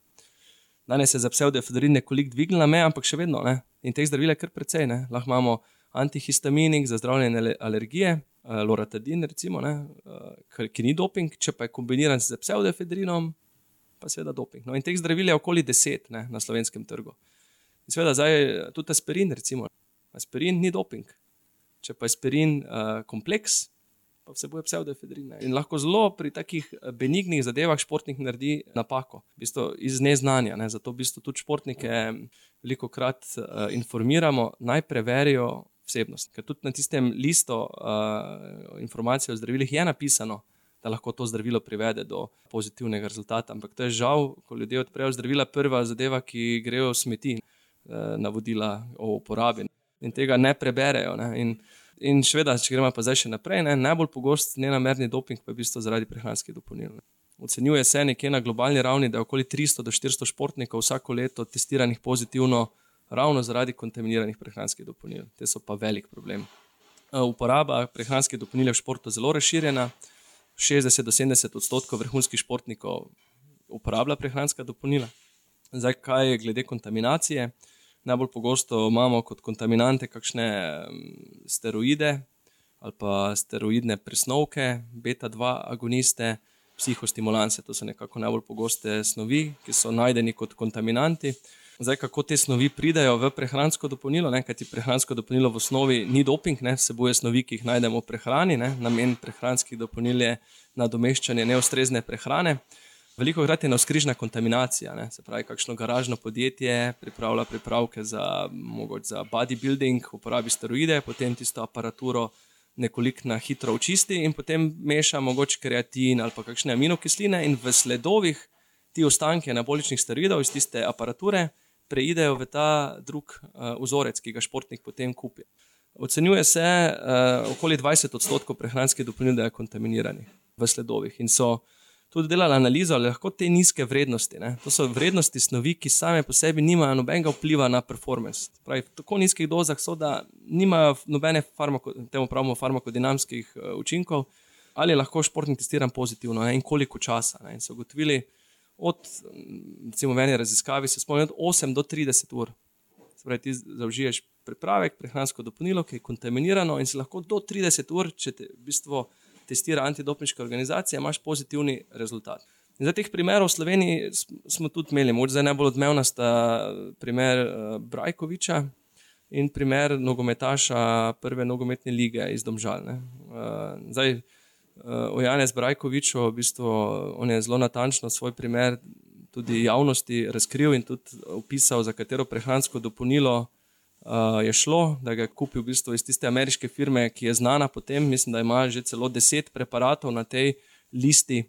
Danes je za pseudofedrin nekoliko dvignila meja, ampak še vedno ne. In teh zdravil je kar precej. Ne. Lahko imamo antihistaminik za zdravljenje alergije, eh, loratadin, recimo, ne, eh, ki ni doping, če pa je kombiniran z pseudofedrinom, pa seveda doping. No, in teh zdravil je okoli deset ne, na slovenskem trgu. In seveda zdaj tudi aspirin, recimo. Aspirin ni doping, če pa je spirin uh, kompleks, pa vsebuje pseudofedrin. In lahko zelo pri takih eh, benignih zadevah športnik naredi napako, v bistvu iz neznanja. Ne? Zato v bistvu tudi športnike veliko krat uh, informiramo, naj preverijo vsebnost. Ker tudi na tistem listu uh, informacij o zdravilih je napisano. Da lahko to zdravilo privede do pozitivnega rezultata. Ampak to je žal, ko ljudje odprejo zdravila, prva zadeva, ki grejo v smeti, navodila o uporabi in tega ne preberejo. Ne. In, in šveda, če gremo pa zdaj še naprej, ne, najbolj pogost nenamerni doping pa je v bistvu zaradi prehranskih dopolnil. Ne. Ocenjuje se nekje na globalni ravni, da je okoli 300 do 400 športnikov vsako leto testiranih pozitivno ravno zaradi kontaminiranih prehranskih dopolnil. Te so pa velik problem. E, uporaba prehranskih dopolnil je v športu zelo razširjena. 60 do 70 odstotkov vrhunskih športnikov uporablja prehranska dopolnila. Zdaj, kaj je glede kontaminacije? Najbolj pogosto imamo kot kontaminante kakšne steroide ali pa steroidne presnovke, beta-2 agoniste, psihostimulanse. To so nekako najbolj pogoste snovi, ki so najdeni kot kontaminanti. Zdaj, kako te snovi pridejo v prehransko dopolnilo, kajti prehransko dopolnilo v osnovi ni doping, ne, vsebuje snovi, ki jih najdemo v prehrani. Ne. Namen prehranskih dopolnil je nadomeščanje neustrezne prehrane. Veliko krat je na skrižna kontaminacija, ne? se pravi, kakšno garažno podjetje pripravlja pripravke za, za bodybuilding, uporabi steroide, potem tisto aparaturo nekoliko na hitro očisti in potem meša mogoče kreatin ali pa kakšne aminokisline in v sledovih ti ostanke anaboličnih steroidov iz tiste aparature preidejo v ta drug uh, vzorec, ki ga športnik potem kupi. Ocenjuje se, da uh, okoli 20 odstotkov prehranskih dopolnil je kontaminiranih v sledovih in so tudi delali analizo, ali lahko te nizke vrednosti, ne? to so vrednosti snovi, ki same po sebi nimajo nobenega vpliva na performance. Pravi, v tako nizkih dozah so, da nimajo nobene farmako, temu pravimo farmakodinamskih uh, učinkov, ali lahko športnik testiran pozitivno ne? in koliko časa. Ne? In so ugotovili, od recimo, ene raziskave, se spomnim, od 8 do 30 ur. Pravi, ti zaužiješ pripravek, prehransko dopolnilo, ki je kontaminirano in si lahko do 30 ur, če te v bistvu testira antidopniška organizacija, imaš pozitivni rezultat. In za teh primerov v Sloveniji smo tudi imeli, morda najbolj odmevna sta primer uh, Brajkoviča, in primer nogometaša prve nogometne lige iz Domžalne. Uh, zdaj, o Janez Brajkoviču, v bistvu, on je zelo natančno svoj primer tudi javnosti razkril in tudi opisal, za katero prehransko dopolnilo uh, je šlo, da ga je kupil v bistvu iz tiste ameriške firme, ki je znana potem, mislim, da ima že celo deset preparatov na tej listi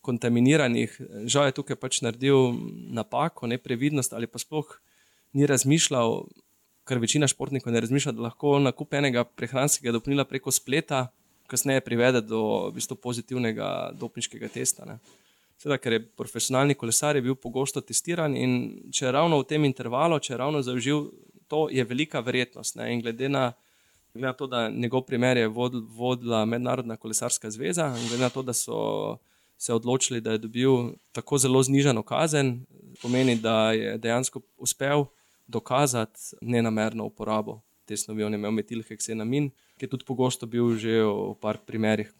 kontaminiranih. Žal je tukaj pač naredil napako, neprevidnost ali pa sploh ni razmišljal, ker večina športnikov ne razmišlja, da lahko nakup enega prehranskega dopolnila preko spleta, kasneje privede do v bistvu, pozitivnega dopniškega testa. Ne. Seveda, ker je profesionalni kolesar je bil pogosto testiran in če je ravno v tem intervalu, če je ravno zaužil, to je velika verjetnost. Ne. In glede na, glede na to, da njegov primer je vodila Mednarodna kolesarska zveza, in glede na to, da so se odločili, da je dobil tako zelo znižano kazen, pomeni, da je dejansko uspel dokazati nenamerno uporabo te snovi. On je imel metilheksenamin, ki je tudi pogosto bil že v par primerih.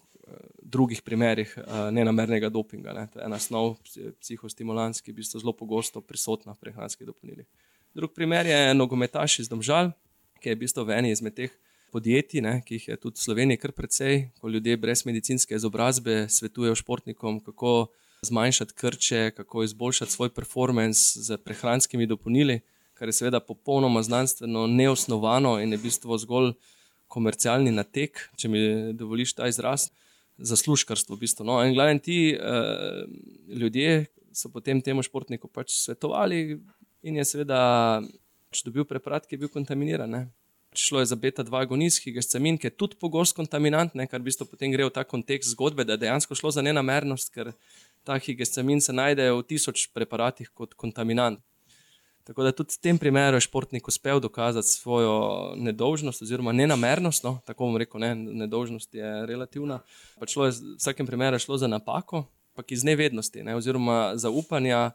Drugih primerih nenamernega dopinga. Ne. To je ena snov, psihostimulanska, ki je v bistvu zelo pogosto prisotna v prehranskih dopolnilih. Drugi primer je nogometaš iz Domžal, ki je v bistvu v eni izmed teh podjetij, ne, ki jih je tudi v Sloveniji kar precej, ko ljudje brez medicinske izobrazbe svetujejo športnikom, kako zmanjšati krče, kako izboljšati svoj performance z prehranskimi dopolnili, kar je seveda popolnoma znanstveno neosnovano in je v bistvu zgolj komercialni natek, če mi dovoliš ta izraz, zaslužkarstvo. V bistvu. no, in glavni ti uh, ljudje so potem temu športniku pač svetovali in je seveda pač dobil preparat, ki je bil kontaminiran. Šlo je za beta-2 agonist, ki je scemin, ki je tudi pogost kontaminant, ne, kar v bistvu potem gre v ta kontekst zgodbe, da je dejansko šlo za nenamernost, ker ta higestemin se najde v tisoč preparatih kot kontaminant. Tako da tudi v tem primeru je športnik uspel dokazati svojo nedolžnost oziroma nenamernost. No, tako bom rekel, ne, nedolžnost je relativna. Pač je, v vsakem primeru šlo za napako, pa iz nevednosti ne, oziroma zaupanja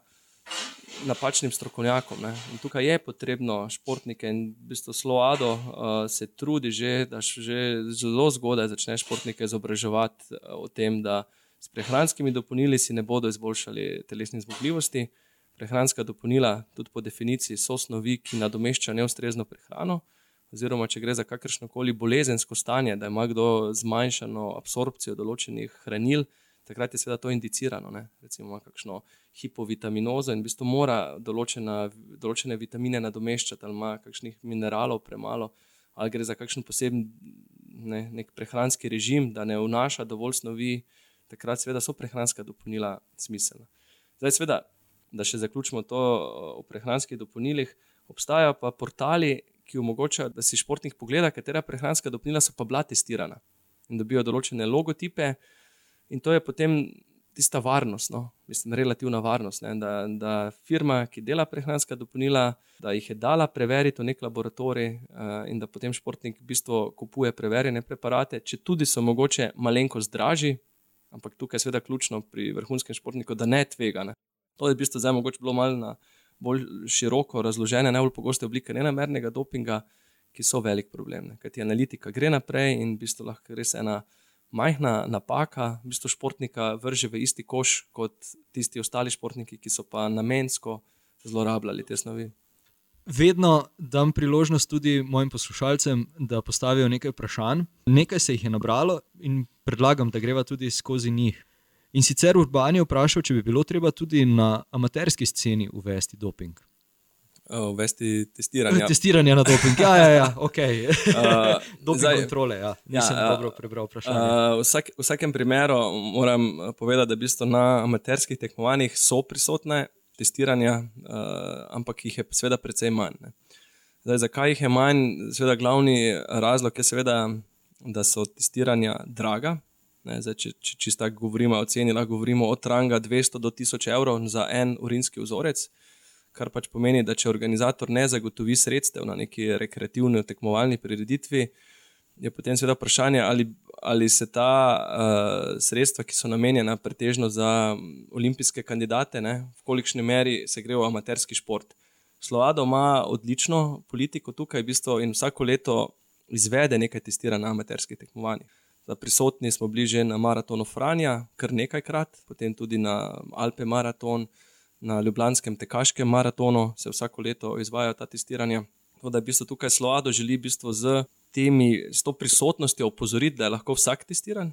napačnim strokovnjakom. Tukaj je potrebno športnike in v bistvu sloado uh, se trudi že, da že zelo zgodaj začne športnike izobraževati uh, o tem, da s prehranskimi dopolnili si ne bodo izboljšali telesne zmogljivosti. Prehranska dopolnila, tudi po definiciji, so snovi, ki nadomeščajo neustrezno prehrano, oziroma če gre za kakršno koli bolezensko stanje, da ima kdo zmanjšano absorpcijo določenih hranil, takrat je seveda to indicirano. Ne? Recimo, kakšno hipovitaminozo in v bistvu mora določena, določene vitamine nadomeščati, ali ima kakšnih mineralov premalo, ali gre za kakšen poseben ne, prehranski režim, da ne vnaša dovolj snovi, takrat seveda so prehranska dopolnila smiselna. Zdaj, seveda, da še zaključimo to o prehranskih dopolnilih, obstajajo pa portali, ki omogočajo, da si športnik pogleda, katera prehranska dopolnila so pa bila testirana in dobijo določene logotipe. In to je potem tista varnost, no? mislim, relativna varnost. Da, da firma, ki dela prehranska dopolnila, da jih je dala preveriti v nek laboratorij uh, in da potem športnik v bistvu kupuje preverjene preparate, če tudi so mogoče malenkost dražji, ampak tukaj je seveda ključno pri vrhunskem športniku, da ne tvega. Ne? To je v bistvu zdaj mogoče bilo malo na bolj široko razložene, najbolj pogoste oblike nenamernega dopinga, ki so velik problem. Ker ti analitika gre naprej in v bistvu lahko res ena majhna napaka, v bistvu športnika vrže v isti koš kot tisti ostali športniki, ki so pa namensko zlorabljali te snovi. Vedno dam priložnost tudi mojim poslušalcem, da postavijo nekaj vprašanj. Nekaj se jih je nabralo in predlagam, da greva tudi skozi njih. In sicer Urban je vprašal, če bi bilo treba tudi na amaterski sceni uvesti doping uvesti testiranje. Testiranje na doping, ja, ja, ja ok. Uh, doping zdaj, kontrole, ja, nisem ja, dobro prebral vprašanje. Uh, vsak, v vsakem primeru moram povedati, da v bistvu na amaterskih tekmovanjih so prisotne testiranja, uh, ampak jih je seveda precej manj. Zdaj, zakaj jih je manj? Seveda glavni razlog je seveda, da so testiranja draga. Zdaj, če če čisto govorimo o ceni, lahko govorimo od ranga 200 do 1000 evrov za en urinski vzorec kar pač pomeni, da če organizator ne zagotovi sredstev na neki rekreativni tekmovalni prireditvi, je potem seveda vprašanje, ali, ali se ta uh, sredstva, ki so namenjena pretežno za olimpijske kandidate, ne, v kolikšni meri se gre v amaterski šport. Slovado ima odlično politiko tukaj v bistvu in vsako leto izvede nekaj testiranj na amaterskih tekmovanjih. Prisotni smo bliže na maratonu Franja, kar nekajkrat, potem tudi na Alpe maraton, na Ljubljanskem tekaškem maratonu se vsako leto izvajo ta testiranja. Tako da v bistvu tukaj Sloado želi v bistvu z, temi, z to prisotnostjo opozoriti, da je lahko vsak testiran.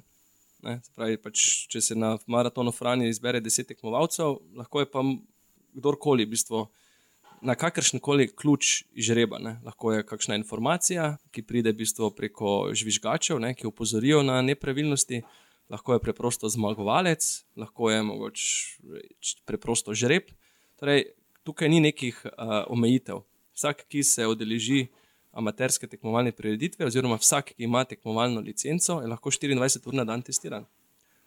Pravi, pač, če se na maratonu Franja izbere deset tekmovalcev, lahko je pa kdorkoli, v bistvu, na kakršen koli ključ žreba. Ne. Lahko je kakšna informacija, ki pride v bistvu preko žvižgačev, ne, ki opozorijo na nepravilnosti, lahko je preprosto zmagovalec, lahko je mogoče preprosto žreb. Torej, tukaj ni nekih uh, omejitev. Vsak, ki se odeleži amaterske tekmovalne prireditve, oziroma vsak, ki ima tekmovalno licenco, je lahko 24 ur na dan testiran.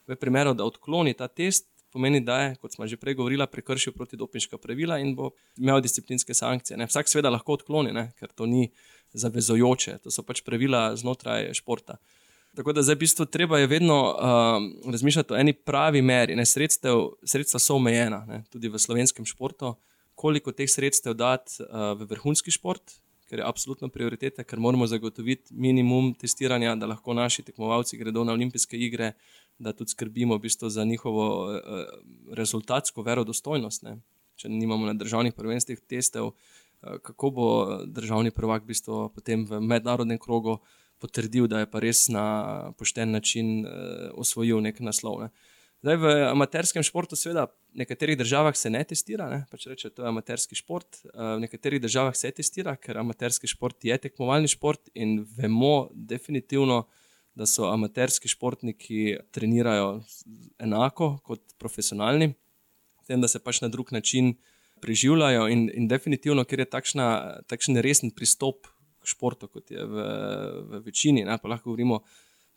V primeru, da odkloni ta test, pomeni, da je, kot smo že prej govorili, prekršil protidopinška pravila in bo imel disciplinske sankcije. Ne. Vsak seveda lahko odkloni, ne, ker to ni zavezojoče, to so pač pravila znotraj športa. Tako da zdaj v bistvu treba je vedno uh, razmišljati o eni pravi meri. Sredstev, sredstva so omejena, ne, tudi v slovenskem športu. Koliko teh sredstev dati uh, v vrhunski šport, ker je absolutno prioriteta, ker moramo zagotoviti minimum testiranja, da lahko naši tekmovalci gredo na olimpijske igre, da tudi skrbimo v bistvu za njihovo uh, rezultatsko verodostojnost. Ne. Če nimamo na državnih prvenstvih testev, uh, kako bo državni prvak v bistvu potem v mednarodnem krogu potrdil, da je pa res na pošten način uh, osvojil nek naslov. Ne. Zdaj, v amaterskem športu, seveda, v nekaterih državah se ne testira, ne? pač reče, to je amaterski šport. V nekaterih državah se testira, ker amaterski šport je tekmovalni šport in vemo definitivno, da so amaterski športniki trenirajo enako kot profesionalni, tem, da se pač na drug način preživljajo in, in definitivno, ker je takšna, takšen resen pristop športu, kot je v, v večini, ne? pa lahko govorimo o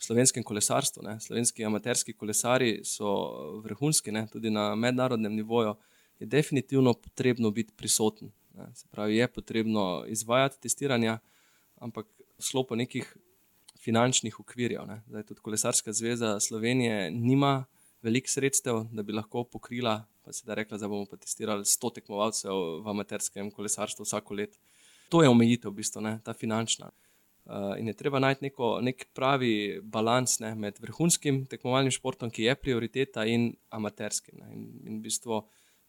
slovenskem kolesarstvu. Ne? Slovenski amaterski kolesari so vrhunski, ne? tudi na mednarodnem nivoju je definitivno potrebno biti prisoten. Ne? Se pravi, je potrebno izvajati testiranja, ampak v sklopu nekih finančnih okvirjev. Zdaj, tudi Kolesarska zveza Slovenije nima veliko sredstev, da bi lahko pokrila, pa se da rekla, da bomo testirali 100 tekmovalcev v amaterskem kolesarstvu vsako leto. To je omejitev, v bistvu, ne, ta finančna. Uh, in je treba najti neko, nek pravi balans ne, med vrhunskim tekmovalnim športom, ki je prioriteta, in amaterskim. Ne, in, in v bistvu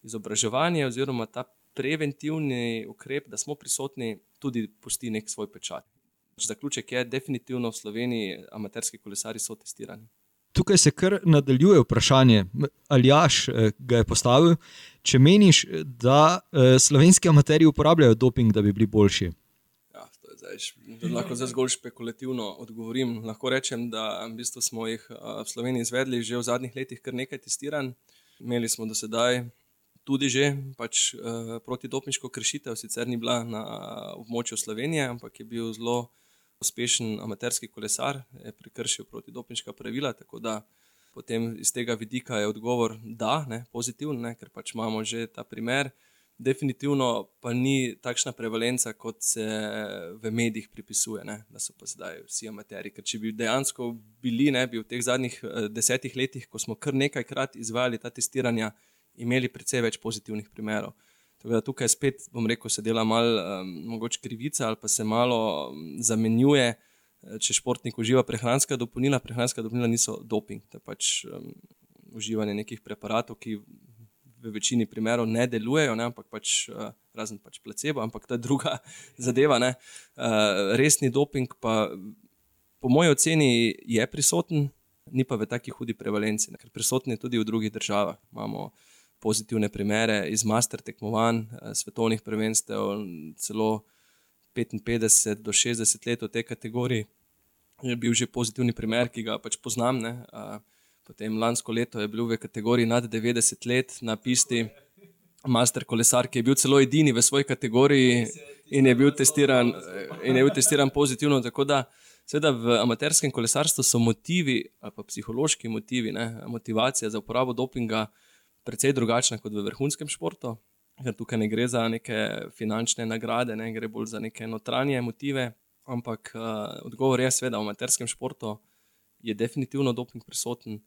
izobraževanje, oziroma ta preventivni ukrep, da smo prisotni, tudi pusti nek svoj pečat. Zaključek je, definitivno v Sloveniji amaterski kolesari so testirani. Tukaj se kar nadaljuje vprašanje, ali jaš eh, ga je postavil. Če meniš, da eh, slovenski amateri uporabljajo doping, da bi bili boljši? Ja, to je zdaj, lahko zdaj zgolj špekulativno odgovorim. Lahko rečem, da v bistvu smo jih eh, v Sloveniji izvedli že v zadnjih letih kar nekaj testiranj. Imeli smo do sedaj tudi že pač, protidopniško kršitev, sicer ni bila na območju Slovenije, ampak je bil zelo uspešen amaterski kolesar, je prekršil protidopniška pravila. Tako da potem iz tega vidika je odgovor, da je pozitiven, ker pač imamo že ta primer. Definitivno pa ni takšna prevalenca, kot se v medijih pripisuje, ne? da so pa zdaj vsi amateri. Ker če bi dejansko bili, ne bi v teh zadnjih eh, desetih letih, ko smo kar nekajkrat izvajali ta testiranja, imeli precej več pozitivnih primerov. Da tukaj spet, bom rekel, se dela malo um, krivica ali pa se malo zamenjuje, eh, če športnik uživa prehranska dopolnila. Prehranska dopolnila niso doping, to je pač um, uživanje nekih preparatov, ki v večini primerov ne delujejo, ne, ampak pač, uh, razen pač placebo, ampak je druga zadeva. Uh, resni doping pa po moji oceni je prisoten, ni pa v taki hudi prevalenci, ne, ker prisoten je tudi v drugih državah. Imamo, pozitivne primere iz master tekmovanj, eh, svetovnih prvenstev, celo 55 do 60 let v tej kategoriji. Je bil že pozitivni primer, ki ga pač poznam. Ne. Potem lansko leto je bil v kategoriji nad 90 let na pisti master kolesar, ki je bil celo edini v svoji kategoriji in je bil testiran, in je bil testiran pozitivno. Tako da, seveda, v amaterskem kolesarstvu so motivi, ali pa psihološki motivi, ne, motivacija za uporabo dopinga precej drugačna kot v vrhunskem športu. Ker tukaj ne gre za neke finančne nagrade, ne gre bolj za neke notranje motive. Ampak uh, odgovor je, seveda, v amaterskem športu je definitivno doping prisoten,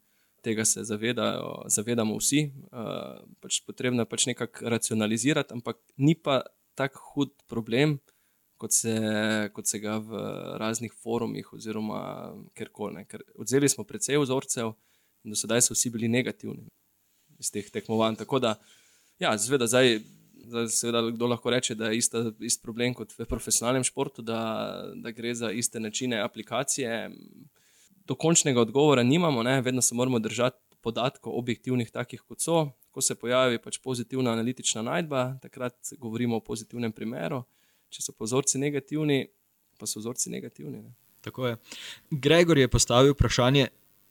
tega se zavedajo, zavedamo vsi. Uh, pač potrebno je pač nekako racionalizirati, ampak ni pa tako hud problem, kot se, kot se ga v raznih forumih oziroma kjerkoli. Ker odzeli smo precej vzorcev in do sedaj so vsi bili negativni iz teh tekmovanj. Tako da, ja, zveda, zdaj Zdaj, seveda, kdo lahko reče, da je ista, ist problem kot v profesionalnem športu, da, da gre za iste načine aplikacije. Dokončnega odgovora nimamo, ne? vedno se moramo držati podatkov, objektivnih, takih kot so. Ko se pojavi pač pozitivna analitična najdba, takrat govorimo o pozitivnem primeru. Če so pozorci negativni, pa so vzorci negativni. Ne? Tako je. Gregor je postavil vprašanje,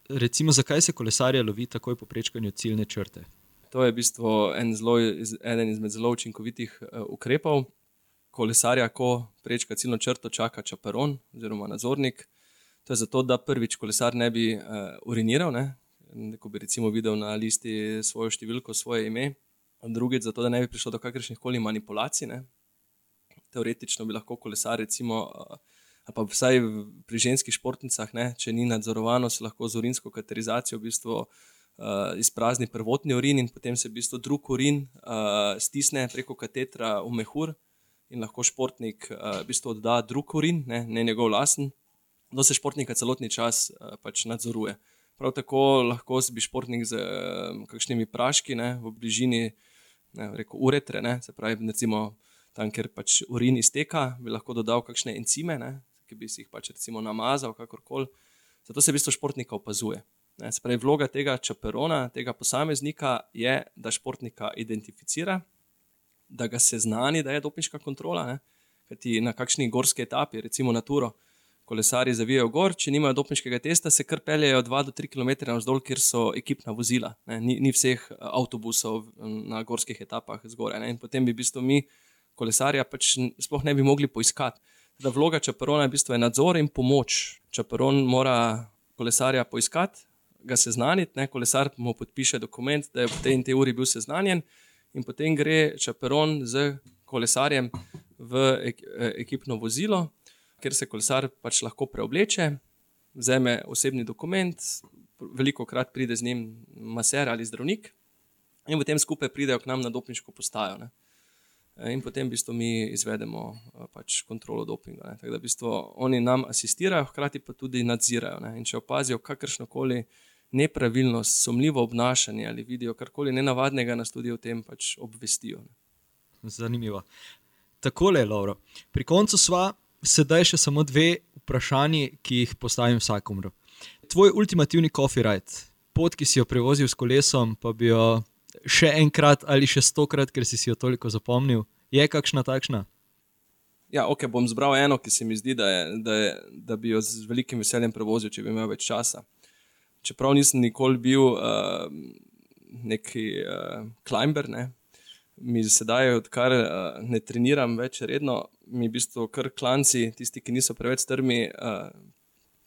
recimo, zakaj se kolesarje lovi takoj po prečkanju ciljne črte. To je v bistvu en zelo, eden izmed zelo učinkovitih uh, ukrepov. Kolesarja, ko prečka ciljno črto, čaka čaperon oziroma nadzornik. To je zato, da prvič kolesar ne bi uh, uriniral, ne? ko bi recimo videl na listi svojo številko, svoje ime, drugič, zato da ne bi prišlo do kakršnih koli manipulacij. Ne? Teoretično bi lahko kolesar, recimo, uh, pa vsaj pri ženskih športnicah, ne, če ni nadzorovano, se lahko z urinsko katerizacijo v bistvu, uh, izprazni prvotni urin in potem se v bistvu drug urin uh, stisne preko katetra v mehur in lahko športnik uh, v bistvu odda drug urin, ne, ne njegov lasen, da se športnika celotni čas uh, pač nadzoruje. Prav tako lahko bi športnik z uh, kakšnimi praški ne, v bližini ne, rekel, uretre, ne, se pravi, recimo tam, kjer pač urin izteka, bi lahko dodal kakšne encime, ne, ki bi si jih pač recimo namazal, kakorkoli. Zato se v bistvu športnika opazuje. Ne, se pravi, vloga tega čaperona, tega posameznika je, da športnika identificira, da ga seznani, da je dopinška kontrola. Kajti na kakšni gorski etapi, recimo na Turo, kolesari zavijajo gor, če nimajo dopinškega testa, se kar peljejo 2-3 km navzdol, kjer so ekipna vozila. Ni, ni vseh eh, avtobusov na gorskih etapah zgoraj. In potem bi v bistvu mi kolesarja pač sploh ne bi mogli poiskati da vloga čaperona je v bistvu nadzor in pomoč. Čaperon mora kolesarja poiskati, ga seznaniti, ne? kolesar mu podpiše dokument, da je v tej in tej uri bil seznanjen, in potem gre čaperon z kolesarjem v ekipno vozilo, kjer se kolesar pač lahko preobleče, vzame osebni dokument, veliko krat pride z njim maser ali zdravnik, in potem skupaj pridejo k nam na dopniško postajo. Ne? Eh, in potem v bistvu mi izvedemo eh, pač kontrolo dopinga. Ne. Tako da v bistvu oni nam asistirajo, hkrati pa tudi nadzirajo. Ne. In če opazijo kakršno koli nepravilnost, sumljivo obnašanje ali vidijo karkoli nenavadnega, nas tudi o tem pač obvestijo. Ne. Zanimivo. Tako je, Lauro. Pri koncu sva sedaj še samo dve vprašanji, ki jih postavim vsakomru. Tvoj ultimativni coffee ride, pot, ki si jo prevozil s kolesom, pa bi jo še enkrat ali še stokrat, ker si, si jo toliko zapomnil. Je kakšna takšna? Ja, ok, bom zbral eno, ki se mi zdi, da, je, da, je, da bi jo z velikim veseljem prevozil, če bi imel več časa. Čeprav nisem nikoli bil uh, neki uh, climber, ne, mi sedaj, odkar uh, ne treniram več redno, mi v bistvu kar klanci, tisti, ki niso preveč strmi, uh,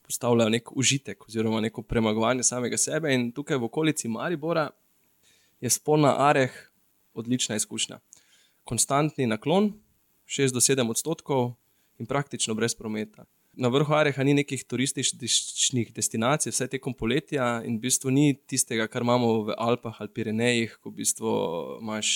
postavljajo nek užitek oziroma neko premagovanje samega sebe. In tukaj v okolici Maribora je spolna areh odlična izkušnja. Konstantni naklon, 6 do 7 odstotkov in praktično brez prometa. Na vrhu Areha ni nekih turističnih destinacij, vse tekom poletja in v bistvu ni tistega, kar imamo v Alpah ali Pirenejih, ko v bistvu imaš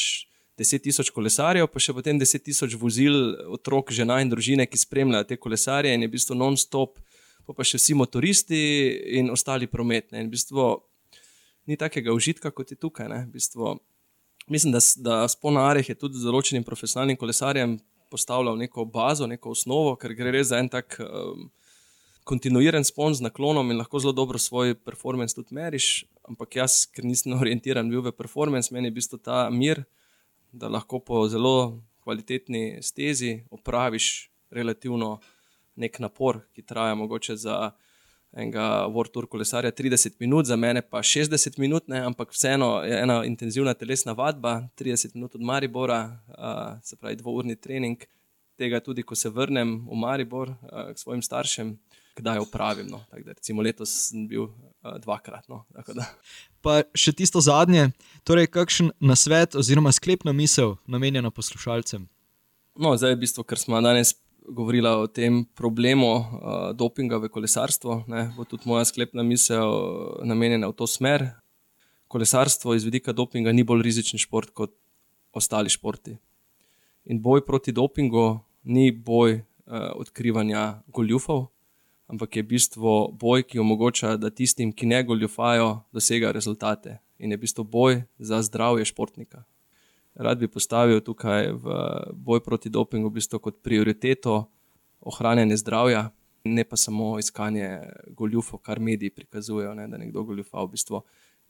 10 tisoč kolesarjev, pa še potem 10 tisoč vozil, otrok, žena in družine, ki spremljajo te kolesarje in je v bistvu non-stop, pa, pa še vsi motoristi in ostali prometni. In v bistvu ni takega užitka kot je tukaj. V bistvu, mislim, da, da Spona Areh je tudi z določenim profesionalnim kolesarjem postavljal neko bazo, neko osnovo, ker gre res za en tak um, kontinuiran spon z naklonom in lahko zelo dobro svoj performance tudi meriš. Ampak jaz, ker nisem orientiran bil v performance, meni je v bistvu ta mir, da lahko po zelo kvalitetni stezi opraviš relativno nek napor, ki traja mogoče za enega World Tour kolesarja 30 minut, za mene pa 60 minut, ne, ampak vseeno je ena intenzivna telesna vadba, 30 minut od Maribora, uh, se pravi dvourni trening. Tega tudi, ko se vrnem v Maribor uh, k svojim staršem, kdaj opravim. No. Da, recimo letos sem bil uh, dvakrat. No. Pa še tisto zadnje, torej kakšen nasvet oziroma sklepna misel namenjena poslušalcem? No, zdaj, v bistvu, ker smo danes govorila o tem problemu uh, dopinga v kolesarstvu. Ne, bo tudi moja sklepna misel namenjena v to smer. Kolesarstvo iz vidika dopinga ni bolj rizičen šport kot ostali športi. In boj proti dopingu ni boj uh, odkrivanja goljufov, ampak je v bistvu boj, ki omogoča, da tistim, ki ne goljufajo, dosegajo rezultate. In je v bistvu boj za zdravje športnika. Rad bi postavil tukaj v boj proti dopingu v bistvu kot prioriteto ohranjanje zdravja, ne pa samo iskanje goljufov, kar mediji prikazujejo, ne, da nekdo goljufa v bistvu.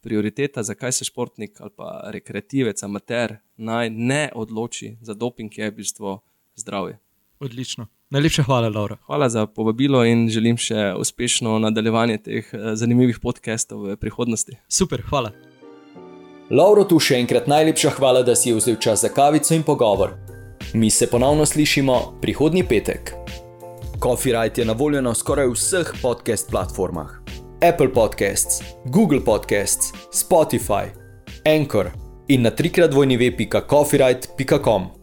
Prioriteta, zakaj se športnik ali pa rekreativec, amater naj ne odloči za doping, je v bistvu zdravje. Odlično. Najlepša hvala, Laura. Hvala za povabilo in želim še uspešno nadaljevanje teh eh, zanimivih podcastov v prihodnosti. Super, hvala. Lauro, tu še enkrat najlepša hvala, da si vzel čas za kavico in pogovor. Mi se ponovno slišimo prihodnji petek. Copyright je na voljo na skoraj vseh podcast platformah: Apple Podcasts, Google Podcasts, Spotify, Anchor in na trikrat vojni web.copyright.com.